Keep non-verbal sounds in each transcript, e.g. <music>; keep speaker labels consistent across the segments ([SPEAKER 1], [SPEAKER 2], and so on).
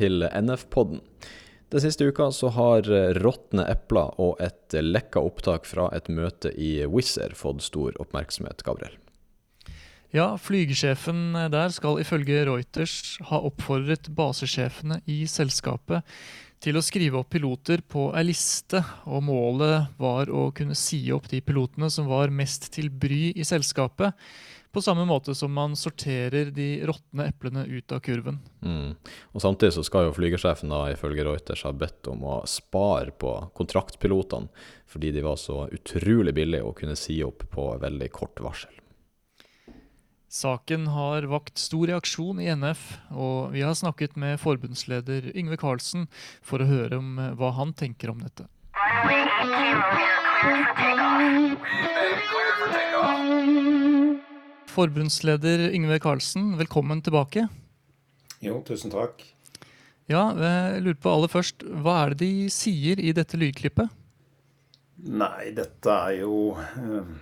[SPEAKER 1] til NF-podden. Den siste uka så har råtne epler og et lekka opptak fra et møte i Wizz Air fått stor oppmerksomhet, Gabriel.
[SPEAKER 2] Ja, flygesjefen der skal ifølge Reuters ha oppfordret basesjefene i selskapet til å skrive opp piloter på ei liste, og målet var å kunne si opp de pilotene som var mest til bry i selskapet. På samme måte som man sorterer de råtne eplene ut av kurven.
[SPEAKER 1] Mm. Og Samtidig så skal jo flygersjefen ifølge Reuters ha bedt om å spare på kontraktpilotene, fordi de var så utrolig billige å kunne si opp på veldig kort varsel.
[SPEAKER 2] Saken har vakt stor reaksjon i NF, og vi har snakket med forbundsleder Yngve Karlsen for å høre om eh, hva han tenker om dette. Runway 80, we are cleared for takeoff. Cleared for takeoff. Forbundsleder Yngve Karlsen, velkommen tilbake.
[SPEAKER 3] Jo, tusen takk.
[SPEAKER 2] Ja, jeg lurer på aller først, Hva er det de sier i dette lydklippet?
[SPEAKER 3] Nei, dette er jo uh,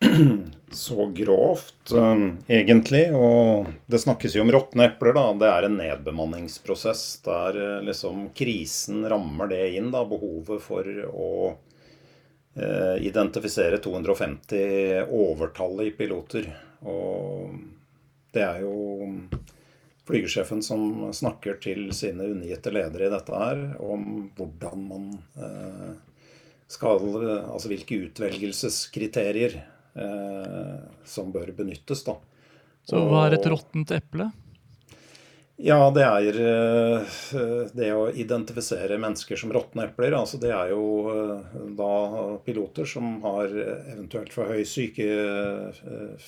[SPEAKER 3] <clears throat> så grovt, uh, egentlig. Og det snakkes jo om råtne epler, da. Det er en nedbemanningsprosess der uh, liksom krisen rammer det inn, da. Behovet for å identifisere 250 overtallige piloter. Og det er jo flygersjefen som snakker til sine unngitte ledere i dette her om hvordan man eh, skal Altså hvilke utvelgelseskriterier eh, som bør benyttes, da.
[SPEAKER 2] Så hva er et råttent eple?
[SPEAKER 3] Ja, det er eh, det å identifisere mennesker som råtne epler. Altså det er jo eh, da piloter som har eventuelt for høy sykefravær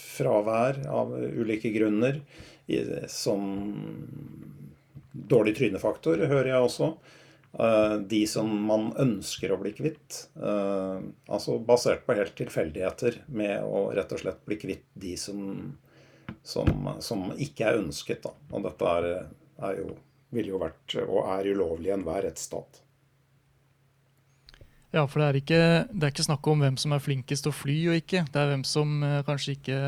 [SPEAKER 3] av ulike grunner. Som dårlig trynefaktor, hører jeg også. Eh, de som man ønsker å bli kvitt. Altså basert på helt tilfeldigheter med å rett og slett bli kvitt de som som, som ikke er ønsket. Da. Og dette er, er jo, ville jo vært og er ulovlig i enhver rettsstat.
[SPEAKER 2] Ja, for det er, ikke, det er ikke snakk om hvem som er flinkest til å fly og ikke. Det er hvem som eh, kanskje ikke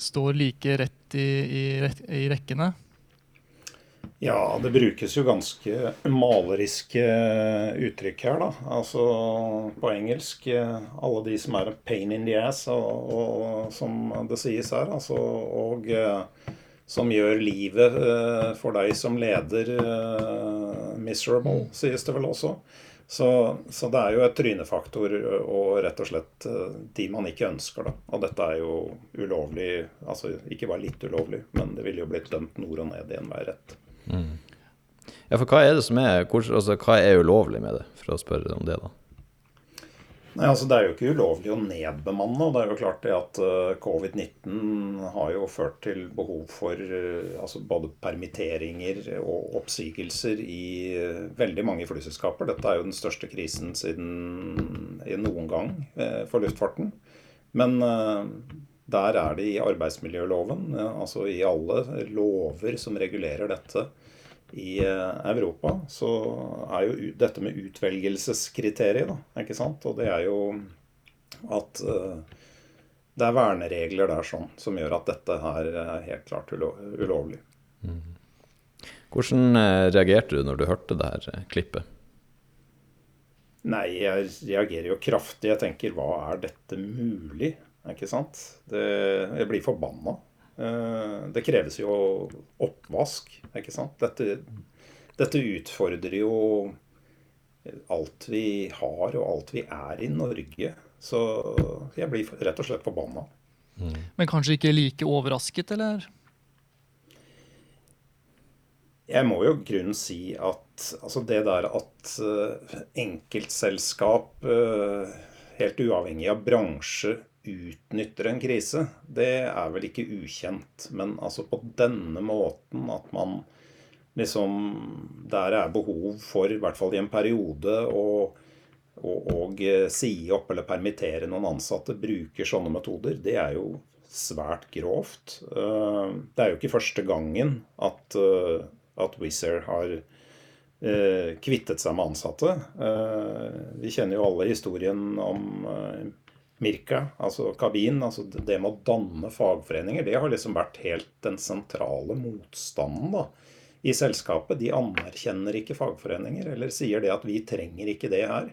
[SPEAKER 2] står like rett i, i, i rekkene.
[SPEAKER 3] Ja, det brukes jo ganske maleriske uttrykk her, da. Altså på engelsk alle de som er pain in the ass, og, og som det sies her. Altså, og som gjør livet uh, for deg som leder miserable, mm. sies det vel også. Så, så, det er jo et trynefaktor og rett og slett de man ikke ønsker, da. Og dette er jo ulovlig, altså ikke bare litt ulovlig, men det ville jo blitt dømt nord og ned i enhver rett.
[SPEAKER 1] Ja, for hva er det som er altså, Hva er ulovlig med det, for å spørre om det, da?
[SPEAKER 3] Nei, altså Det er jo ikke ulovlig å nedbemanne. og Det er jo klart det at uh, covid-19 har jo ført til behov for uh, altså både permitteringer og oppsigelser i uh, veldig mange flyselskaper. Dette er jo den største krisen siden noen gang for luftfarten. Men der er det i arbeidsmiljøloven, altså i alle lover som regulerer dette i eh, Europa, så er jo dette med utvelgelseskriteriet, da, ikke sant. Og det er jo at uh, det er verneregler der sånn som gjør at dette her er helt klart ulo ulovlig. Mm.
[SPEAKER 1] Hvordan uh, reagerte du når du hørte det her klippet?
[SPEAKER 3] Nei, jeg reagerer jo kraftig. Jeg tenker hva er dette mulig? Ikke sant? Det, jeg blir forbanna. Eh, det kreves jo oppvask, ikke sant. Dette, dette utfordrer jo alt vi har og alt vi er i Norge. Så jeg blir rett og slett forbanna.
[SPEAKER 2] Mm. Men kanskje ikke like overrasket, eller?
[SPEAKER 3] Jeg må jo grunnen si at altså det der at uh, enkeltselskap, uh, helt uavhengig av bransje, utnytter en krise, det er vel ikke ukjent. Men altså på denne måten at man liksom Der er behov for, i hvert fall i en periode, å, og, og si opp eller permittere noen ansatte, bruker sånne metoder, det er jo svært grovt. Eh, det er jo ikke første gangen at, eh, at Wizz Air har eh, kvittet seg med ansatte. Vi kjenner jo alle historien om Mirka, altså kabin, altså det med å danne fagforeninger, det har liksom vært helt den sentrale motstanden da, i selskapet. De anerkjenner ikke fagforeninger, eller sier det at vi trenger ikke det her.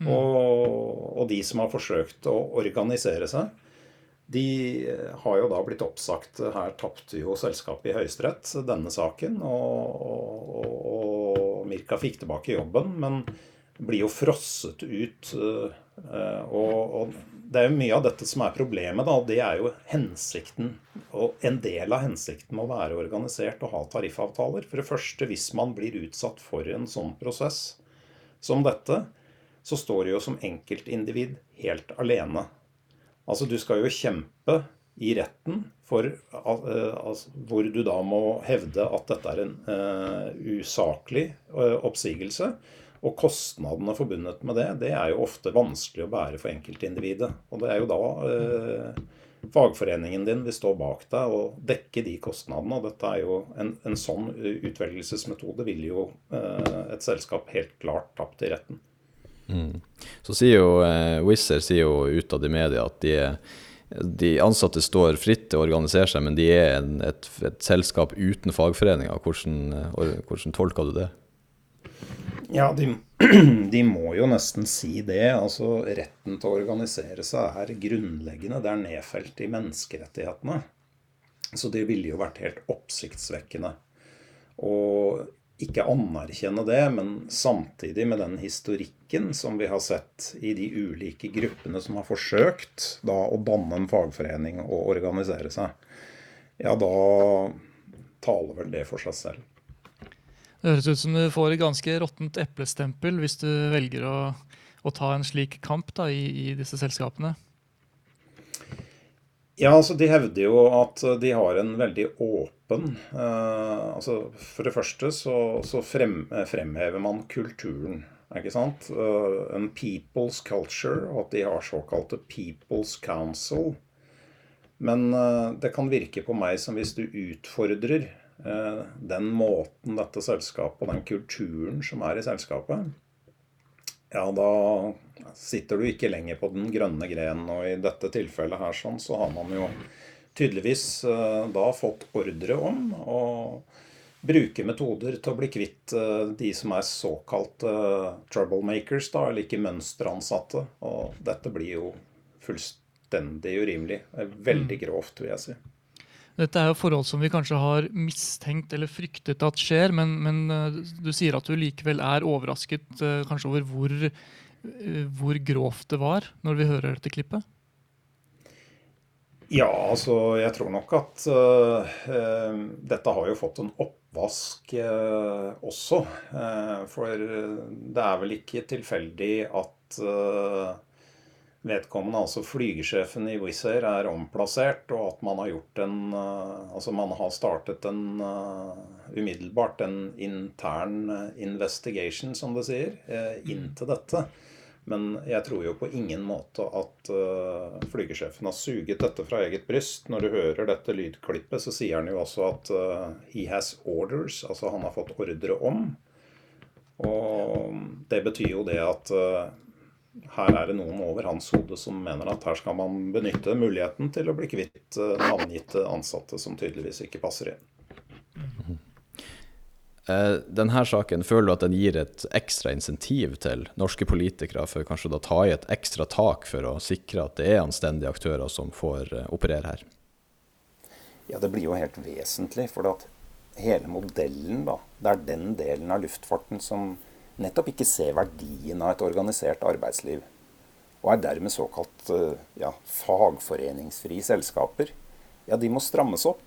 [SPEAKER 3] Mm. Og, og, de som har forsøkt å organisere seg, de har jo da blitt oppsagt. Her tapte jo selskapet i Høyesterett denne saken, og, og, og Mirka fikk tilbake jobben. men blir jo frosset ut. Eh, og, og, det er jo mye av dette som er problemet. da, Det er jo hensikten, og en del av hensikten med å være organisert og ha tariffavtaler. For det første, hvis man blir utsatt for en sånn prosess som dette, så står du jo som enkeltindivid helt alene. Altså, du skal jo kjempe i retten for, altså, hvor du da må hevde at dette er en uh, usaklig uh, oppsigelse. Og kostnadene forbundet med det, det er jo ofte vanskelig å bære for enkeltindividet. Og det er jo da eh, fagforeningen din vil stå bak deg og dekke de kostnadene. Og dette er jo en, en sånn utvelgelsesmetode vil jo eh, et selskap helt klart tapt i retten.
[SPEAKER 1] Mm. Så sier jo eh, Wizz sier jo utad i media at de, de, ansatte står fritt til å organisere seg, men de er en, et, et, selskap uten fagforeninger. Hvordan, eh, hvordan tolker du det?
[SPEAKER 3] Ja, de, <clears throat> de, må jo nesten si det. Altså, Retten til å organisere seg er grunnleggende. Det er nedfelt i menneskerettighetene. Så det ville jo vært helt oppsiktsvekkende å ikke anerkjenne det, men samtidig med den historikken som vi har sett i de ulike gruppene som har forsøkt da å danne en fagforening og organisere seg, ja, da taler vel det for seg selv.
[SPEAKER 2] Det høres ut som du får et ganske råttent eplestempel hvis du velger å, å ta en slik kamp da, i, i, disse selskapene.
[SPEAKER 3] Ja, altså De hevder jo at de har en veldig åpen eh, altså For det første så, så frem, fremhever man kulturen. ikke sant? Uh, en people's culture, og at de har såkalte People's Council. Men uh, det kan virke på meg som hvis du utfordrer Eh, den måten dette selskapet og den kulturen som er i selskapet, ja, da sitter du ikke lenger på den grønne grenen. Og i dette tilfellet her sånn, så har man jo tydeligvis eh, da fått ordre om å bruke metoder til å bli kvitt eh, de som er såkalte troublemakers, da, eller ikke mønsteransatte. Og dette blir jo fullstendig urimelig. Veldig mm. grovt, vil jeg si.
[SPEAKER 2] Dette er jo forhold som vi kanskje har mistenkt eller fryktet at skjer, men, men eh, du sier at du likevel er overrasket uh, kanskje over hvor, uh, hvor, grovt det var, når vi hører dette klippet?
[SPEAKER 3] Ja, altså jeg tror nok at uh, dette har jo fått en oppvask også. for det er vel ikke tilfeldig at vedkommende, altså flygesjefen i Wizz Air, er omplassert, og at man har gjort en uh, Altså man har startet en uh, umiddelbart en intern uh, investigation, som det sier, inn til dette. Men jeg tror jo på ingen måte at flygesjefen har suget dette fra eget bryst. Når du hører dette lydklippet, så sier han jo også at he has orders, altså han har fått ordre om. Og det betyr jo det at her er det noen over hans hode som mener at her skal man benytte muligheten til å bli kvitt eh, navngitte ansatte som tydeligvis ikke passer inn. Mm.
[SPEAKER 1] Denne saken, føler du at den gir et ekstra insentiv til norske politikere for kanskje å ta i et ekstra tak for å sikre at det er anstendige aktører som får eh, operere her?
[SPEAKER 3] Ja, det blir jo helt vesentlig. For at hele modellen, da, det er den delen av luftfarten som nettopp ikke ser verdien av et organisert arbeidsliv, og er dermed såkalt eh, ja, fagforeningsfrie selskaper, ja, de må strammes opp.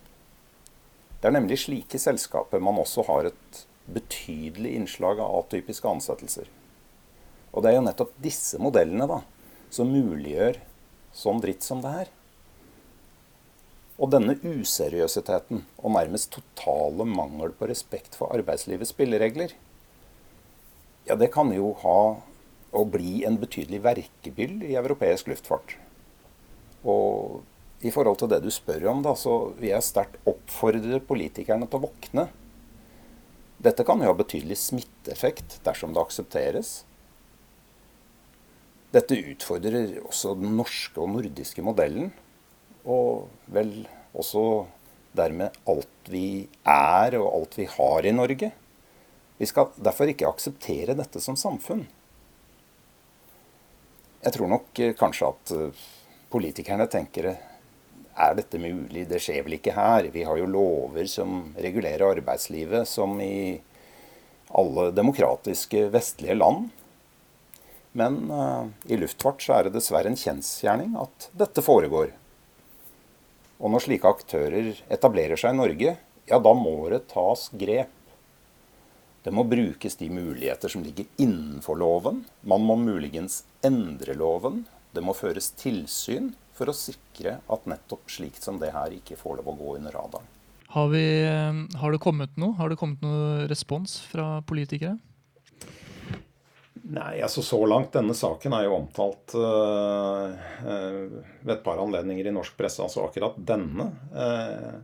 [SPEAKER 3] Det er nemlig slike selskaper man også har et betydelig innslag av atypiske ansettelser. Og det er jo nettopp disse modellene da, som muliggjør sånn dritt som det her. Og denne useriøsiteten og nærmest totale mangel på respekt for arbeidslivets spilleregler, ja, det kan jo ha å bli en betydelig verkebyll i europeisk luftfart. Og i forhold til det du spør om, da, så vil jeg sterkt oppfordre politikerne til å våkne. Dette kan jo ha betydelig smitteeffekt dersom det aksepteres. Dette utfordrer også den norske og nordiske modellen, og vel også dermed alt vi er og alt vi har i Norge. Vi skal derfor ikke akseptere dette som samfunn. Jeg tror nok eh, kanskje at eh, politikerne tenker er dette mulig? Det skjer vel ikke her? Vi har jo lover som regulerer arbeidslivet, som i alle demokratiske vestlige land. Men uh, i luftfart så er det dessverre en kjensgjerning at dette foregår. Og når slike aktører etablerer seg i Norge, ja, da må det tas grep. Det må brukes de muligheter som ligger innenfor loven. Man må muligens endre loven. Det må føres tilsyn for å sikre at nettopp slikt som det her ikke får lov å gå under radaren.
[SPEAKER 2] Har, vi, eh, har det kommet noe? Har det kommet noe respons fra politikere?
[SPEAKER 3] Nei, altså så langt. Denne saken er jo omtalt uh, uh, ved et par anledninger i norsk presse. Altså akkurat denne. Uh,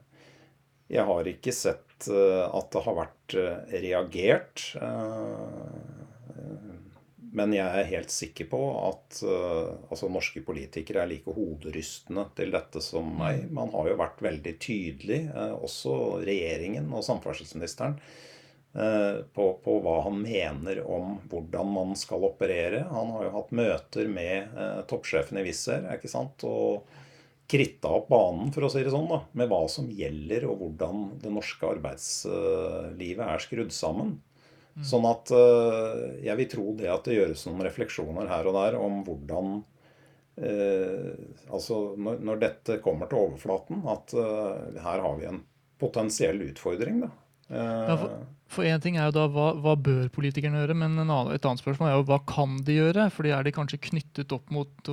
[SPEAKER 3] jeg har ikke sett at det har vært reagert. Men jeg er helt sikker på at altså norske politikere er like hoderystende til dette som meg. Mm. Man har jo vært veldig tydelig, også regjeringen og samferdselsministeren Eh, på, på, hva han mener om hvordan man skal operere. Han har jo hatt møter med eh, toppsjefen i Wizz Air ikke sant? og kritta opp banen, for å si det sånn, da, med hva som gjelder, og hvordan det norske arbeidslivet er skrudd sammen. Mm. Sånn at eh, jeg vil tro det at det gjøres noen refleksjoner her og der om hvordan eh, Altså når, når, dette kommer til overflaten, at eh, her har vi en potensiell utfordring. da.
[SPEAKER 2] Ja, for én ting er jo da hva, hva bør politikerne gjøre, men annen, et annet spørsmål er jo hva kan de gjøre? Fordi Er de kanskje knyttet opp mot,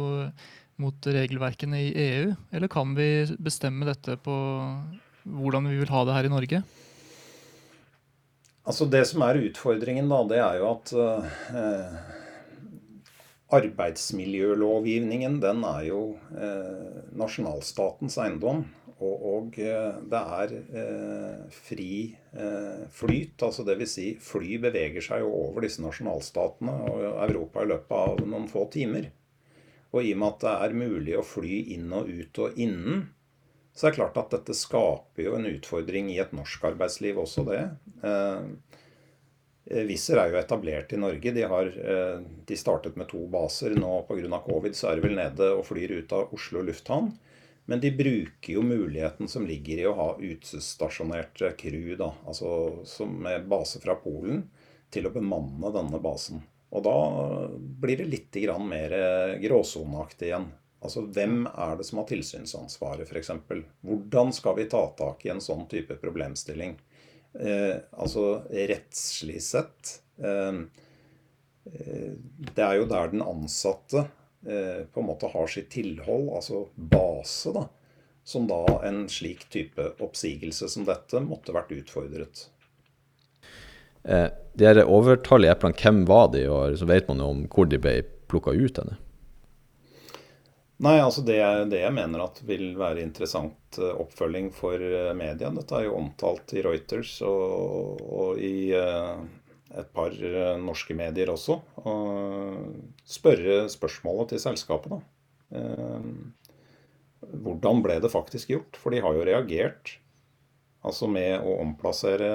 [SPEAKER 2] mot regelverkene i EU, eller kan vi bestemme dette på hvordan vi vil ha det her i Norge?
[SPEAKER 3] Altså Det som er utfordringen, da, det er jo at eh, arbeidsmiljølovgivningen den er jo eh, nasjonalstatens eiendom. Og, og eh, det er eh, fri eh, flyt. altså Dvs. Si, fly beveger seg jo over disse nasjonalstatene og Europa i løpet av noen få timer. Og i og med at det er mulig å fly inn og ut og innen, så er det klart at dette skaper jo en utfordring i et norsk arbeidsliv også, det. Eh, Wizz er jo etablert i Norge. De, har, eh, de startet med to baser. Nå pga. covid så er de vel nede og flyr ut av Oslo lufthavn. Men de bruker jo muligheten som ligger i å ha utestasjonert crew, da, altså som med base fra Polen, til å bemanne denne basen. Og da blir det litt mer gråsoneaktig igjen. Altså hvem er det som har tilsynsansvaret, f.eks.? Hvordan skal vi ta tak i en sånn type problemstilling? Eh, altså rettslig sett eh, eh Det er jo der den ansatte Eh, på en måte har sitt tilhold, altså base, da, som da en slik type oppsigelse som dette måtte vært utfordret.
[SPEAKER 1] Eh, de her overtallige eplene, hvem var de, og så vet man jo om hvor de ble plukka ut henne?
[SPEAKER 3] Nei, altså det, det, jeg mener at vil være interessant eh, oppfølging for eh, media. Dette er jo omtalt i Reuters og, og i et par eh, norske medier også. Og spørre spørsmålet til selskapet, da. Eh, hvordan ble det faktisk gjort? For de har jo reagert. Altså med å omplassere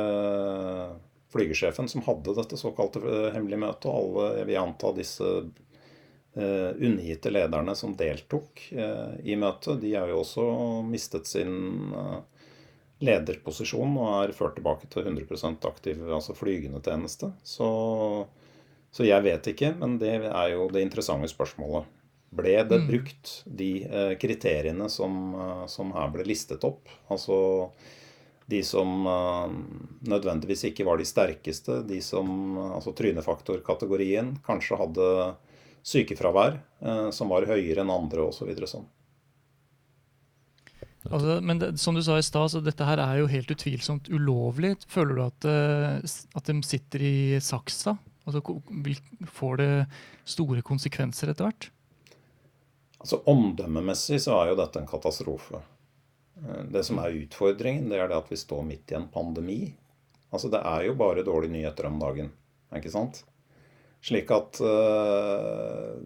[SPEAKER 3] flygersjefen, som hadde dette såkalte eh, hemmelige møtet. Og alle, jeg vil anta disse unngitte lederne som deltok i møtet, de har jo også mistet sin lederposisjon og er ført tilbake til 100% aktiv altså flygende tjeneste. Så, så, jeg vet ikke, men det er jo det interessante spørsmålet. Ble det mm. brukt de eh, kriteriene som, eh, som, her ble listet opp? Altså de som eh, nødvendigvis ikke var de sterkeste, de som altså trynefaktorkategorien kanskje hadde sykefravær som var høyere enn andre osv. Så sånn.
[SPEAKER 2] Altså, men det, som du sa i stad, dette her er jo helt utvilsomt ulovlig. Føler du at, at de sitter i saksa? Altså, får det store konsekvenser etter hvert?
[SPEAKER 3] Altså Omdømmemessig så er jo dette en katastrofe. Eh, det som er utfordringen, det er det at vi står midt i en pandemi. Altså Det er jo bare dårlige nyheter om dagen. ikke sant? Slik at uh,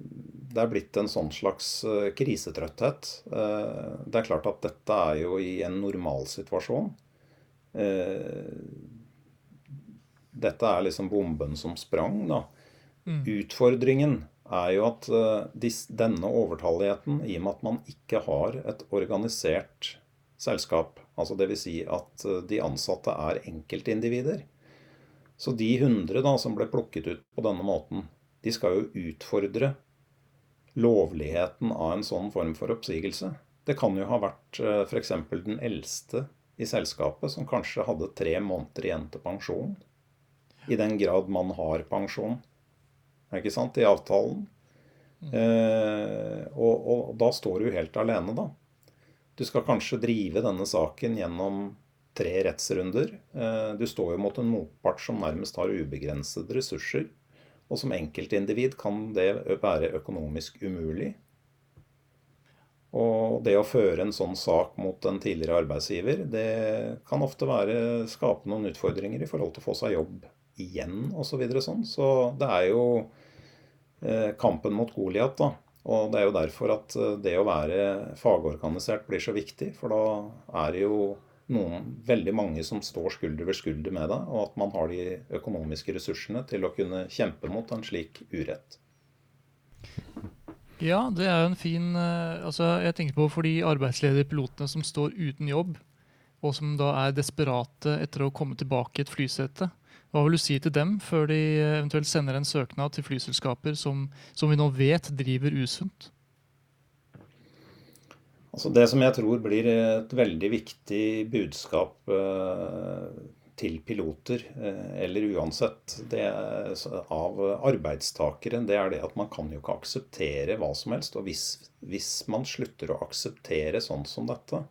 [SPEAKER 3] det er blitt en sånn slags uh, krisetrøtthet. Det er klart at dette er jo i en normalsituasjon. dette er liksom bomben som sprang, da. Mm. Utfordringen er jo at denne overtalligheten, i og med at man ikke har et organisert selskap, altså dvs. Si at de ansatte er enkeltindivider, så de 100 da, som ble plukket ut på denne måten, de skal jo utfordre lovligheten av en sånn form for oppsigelse. Det kan jo ha vært eh, f.eks. den eldste i selskapet som kanskje hadde tre måneder igjen til pensjon. I den grad man har pensjon, ikke sant, i avtalen. Mm. Eh, og, og, da står du helt alene, da. Du skal kanskje drive denne saken gjennom tre rettsrunder. Eh, du står jo mot en motpart som nærmest har ubegrensede ressurser. Og som enkeltindivid kan det være økonomisk umulig. Og det å føre en sånn sak mot en tidligere arbeidsgiver, det kan ofte være, skape noen utfordringer i forhold til å få seg jobb igjen osv. Så, videre, sånn. så det er jo eh, kampen mot Goliat, da. Og det er jo derfor at eh, det å være fagorganisert blir så viktig. For da er det jo noen, veldig mange som står skulder ved skulder med deg, og at man har de økonomiske ressursene til å kunne kjempe mot en slik urett.
[SPEAKER 2] Ja, det er jo en fin eh, altså Jeg tenker på for de arbeidsledige pilotene som står uten jobb, og som da er desperate etter å komme tilbake i et flysete. Hva vil du si til dem før de eventuelt sender en søknad til flyselskaper som, som vi nå vet driver usunt?
[SPEAKER 3] Altså det som jeg tror blir et veldig viktig budskap eh, til piloter, eh, eller uansett er, av arbeidstakere, det er det at man kan jo ikke akseptere hva som helst. Og hvis, hvis man slutter å akseptere sånn som dette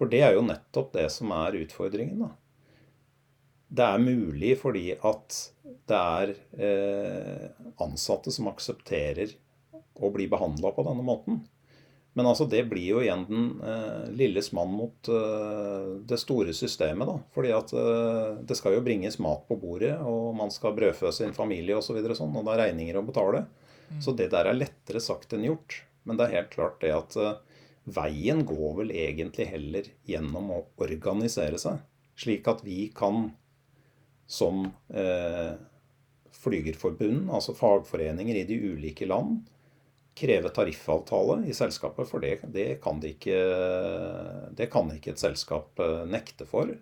[SPEAKER 3] For det er jo nettopp det som er utfordringen. da. Det er mulig fordi at det er eh, ansatte som aksepterer å bli behandla på denne måten. Men altså, det blir jo igjen den eh, lilles mann mot eh, det store systemet. da. Fordi at eh, det skal jo bringes mat på bordet, og man skal brødfø sin familie osv. Og, så sånn, og det er regninger å betale. Mm. Så det der er lettere sagt enn gjort. Men det er helt klart det at eh, veien går vel egentlig heller gjennom å organisere seg. Slik at vi kan som eh, flygerforbund, altså fagforeninger i de ulike land, kreve tariffavtale i selskapet, for det, det, kan de ikke, det kan ikke et selskap eh, nekte for.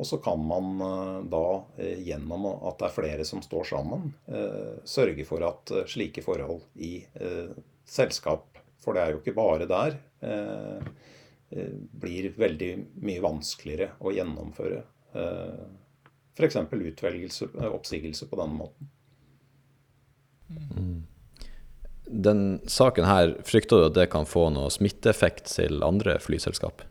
[SPEAKER 3] Og så kan man eh, da, eh, gjennom at det er flere som står sammen, sørge for at slike forhold i selskap, for det er jo ikke bare der, blir veldig mye vanskeligere å gjennomføre f.eks. utvelgelse, oppsigelse på denne måten.
[SPEAKER 1] Mm den saken her, frykter du at det kan få noe smitteeffekt til andre flyselskap?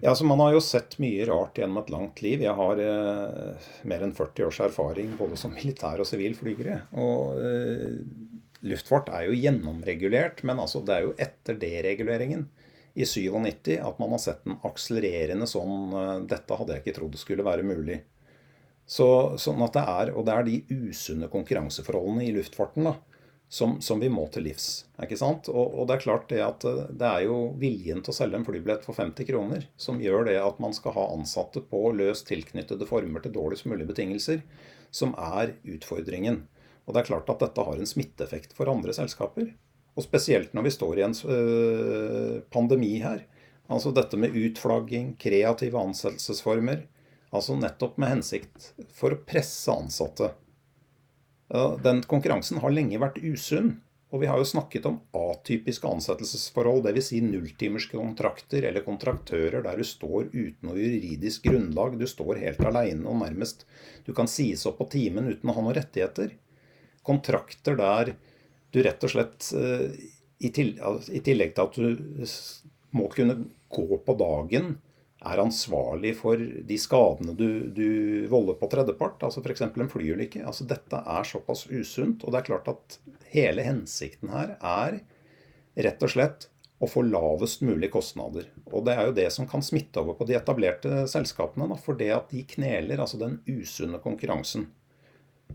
[SPEAKER 3] Ja, altså Man har jo sett mye rart gjennom et langt liv. Jeg har eh, mer enn 40 års erfaring både som militær og sivil flygere. Og eh, luftfart er jo gjennomregulert, men altså det er jo etter dereguleringen i 97 at man har sett en akselererende sånn eh, Dette hadde jeg ikke trodd skulle være mulig. Så, sånn at det er, Og det er de usunne konkurranseforholdene i luftfarten da, som, som, vi må til livs. ikke sant? Og, og, det er klart det at eh, det er jo viljen til å selge en flybillett for 50 kroner som gjør det at man skal ha ansatte på løst tilknyttede former til dårligst mulig betingelser, som er utfordringen. Og det er klart at dette har en smitteeffekt for andre selskaper. Og spesielt når vi står i en øh, pandemi her. Altså dette med utflagging, kreative ansettelsesformer Altså nettopp med hensikt for å presse ansatte. Den konkurransen har lenge vært usunn. Og vi har jo snakket om atypiske ansettelsesforhold, dvs. Si nulltimerske kontrakter eller kontraktører der du står uten noe juridisk grunnlag. Du står helt aleine og nærmest Du kan sies opp på timen uten å ha noen rettigheter. Kontrakter der du rett og slett eh, i tillegg til at du må kunne gå på dagen er ansvarlig for de skadene du, du volder på tredjepart, altså f.eks. en flyulykke. Altså dette er såpass usunt. Og det er klart at hele hensikten her er rett og slett å få lavest mulig kostnader. Og det er jo det som kan smitte over på de etablerte selskapene. For det at de kneler altså den usunne konkurransen.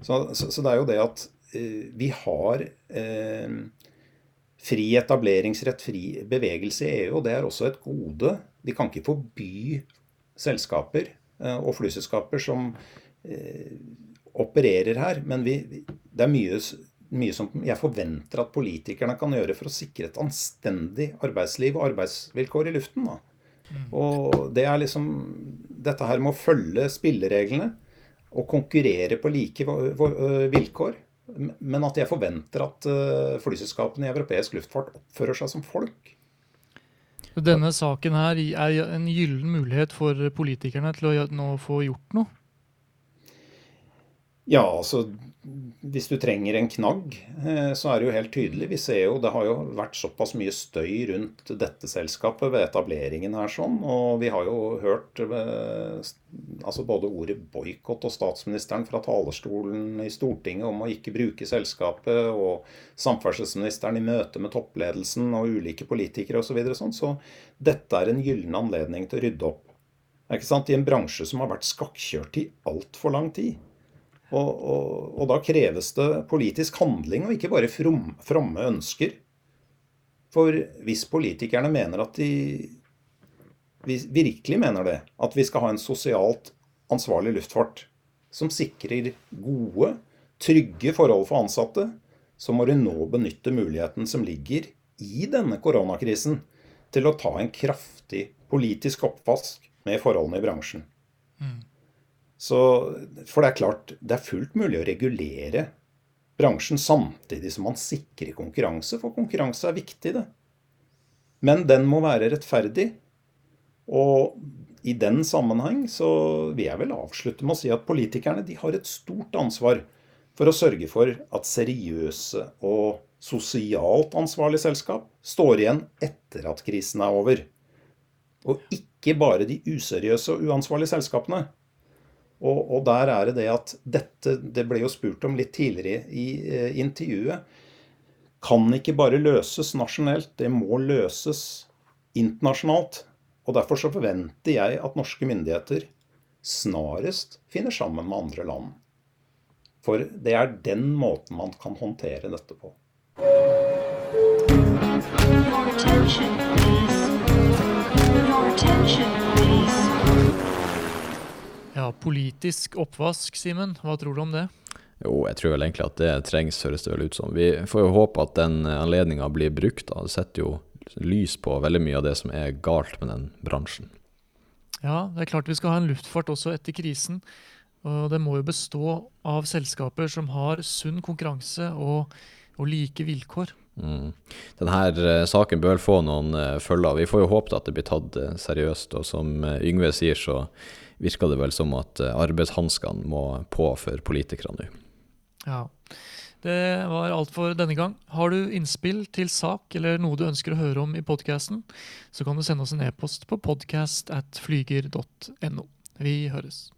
[SPEAKER 3] Så, så, så, det er jo det at vi har uh, fri etableringsrett, fri bevegelse i EU, og det er også et gode. Vi kan ikke forby selskaper uh, og flyselskaper som opererer her, men vi, det er mye, mye som jeg forventer at politikerne kan gjøre for å sikre et anstendig arbeidsliv og arbeidsvilkår i luften. da. Mm. Og det er liksom dette her med å følge spillereglene og konkurrere på like vilkår. Men at jeg forventer at flyselskapene i europeisk luftfart oppfører seg som folk.
[SPEAKER 2] Denne saken her er en gyllen mulighet for politikerne til å nå få gjort noe?
[SPEAKER 3] Ja, altså hvis du trenger en knagg, eh, så er det jo helt tydelig. Vi ser jo det har jo vært såpass mye støy rundt dette selskapet ved etableringen her sånn. Og vi har jo hørt eh, altså både ordet boikott og statsministeren fra talerstolen i Stortinget om å ikke bruke selskapet, og samferdselsministeren i møte med toppledelsen og ulike politikere osv. Så, sånn. så dette er en gyllen anledning til å rydde opp. Ikke sant? I en bransje som har vært skakkjørt i altfor lang tid. Og, og, og, da kreves det politisk handling, og ikke bare from, fromme ønsker. For hvis politikerne mener at de virkelig mener det, at vi skal ha en sosialt ansvarlig luftfart som sikrer gode, trygge forhold for ansatte, så må de nå benytte muligheten som ligger i denne koronakrisen, til å ta en kraftig politisk oppvask med forholdene i bransjen. Mm. Så, for det er klart, det er fullt mulig å regulere bransjen samtidig som man sikrer konkurranse, for konkurranse er viktig, det. Men den må være rettferdig. Og i den sammenheng så vil jeg vel avslutte med å si at politikerne de har et stort ansvar for å sørge for at seriøse og sosialt ansvarlige selskap står igjen etter at krisen er over. Og ikke bare de useriøse og uansvarlige selskapene. Og, og, der er det det at dette Det ble jo spurt om litt tidligere i eh, intervjuet. Kan ikke bare løses nasjonalt, det må løses internasjonalt. Og Derfor så forventer jeg at norske myndigheter snarest finner sammen med andre land. For det er den måten man kan håndtere dette på.
[SPEAKER 2] Attention, please. Ja, Politisk oppvask, Simen. Hva tror du om det?
[SPEAKER 1] Jo, jeg tror vel egentlig at det trengs, høres det vel ut som. Vi får jo håpe at den anledninga blir brukt. da. Det setter jo lys på veldig mye av det som er galt med den bransjen.
[SPEAKER 2] Ja, det er klart vi skal ha en luftfart også etter krisen. Og det må jo bestå av selskaper som har sunn konkurranse og, og like vilkår.
[SPEAKER 1] Mm. Denne uh, saken bør få noen uh, følger. Vi får jo håpe at det blir tatt uh, seriøst. Og som Yngve sier, så virker det vel som at eh, arbeidshanskene må på for politikerne nå.
[SPEAKER 2] Ja. Det var alt for denne gang. Har du innspill til sak eller noe du ønsker å høre om i podkasten, så kan du sende oss en e-post på podcast at flyger.no. Vi høres.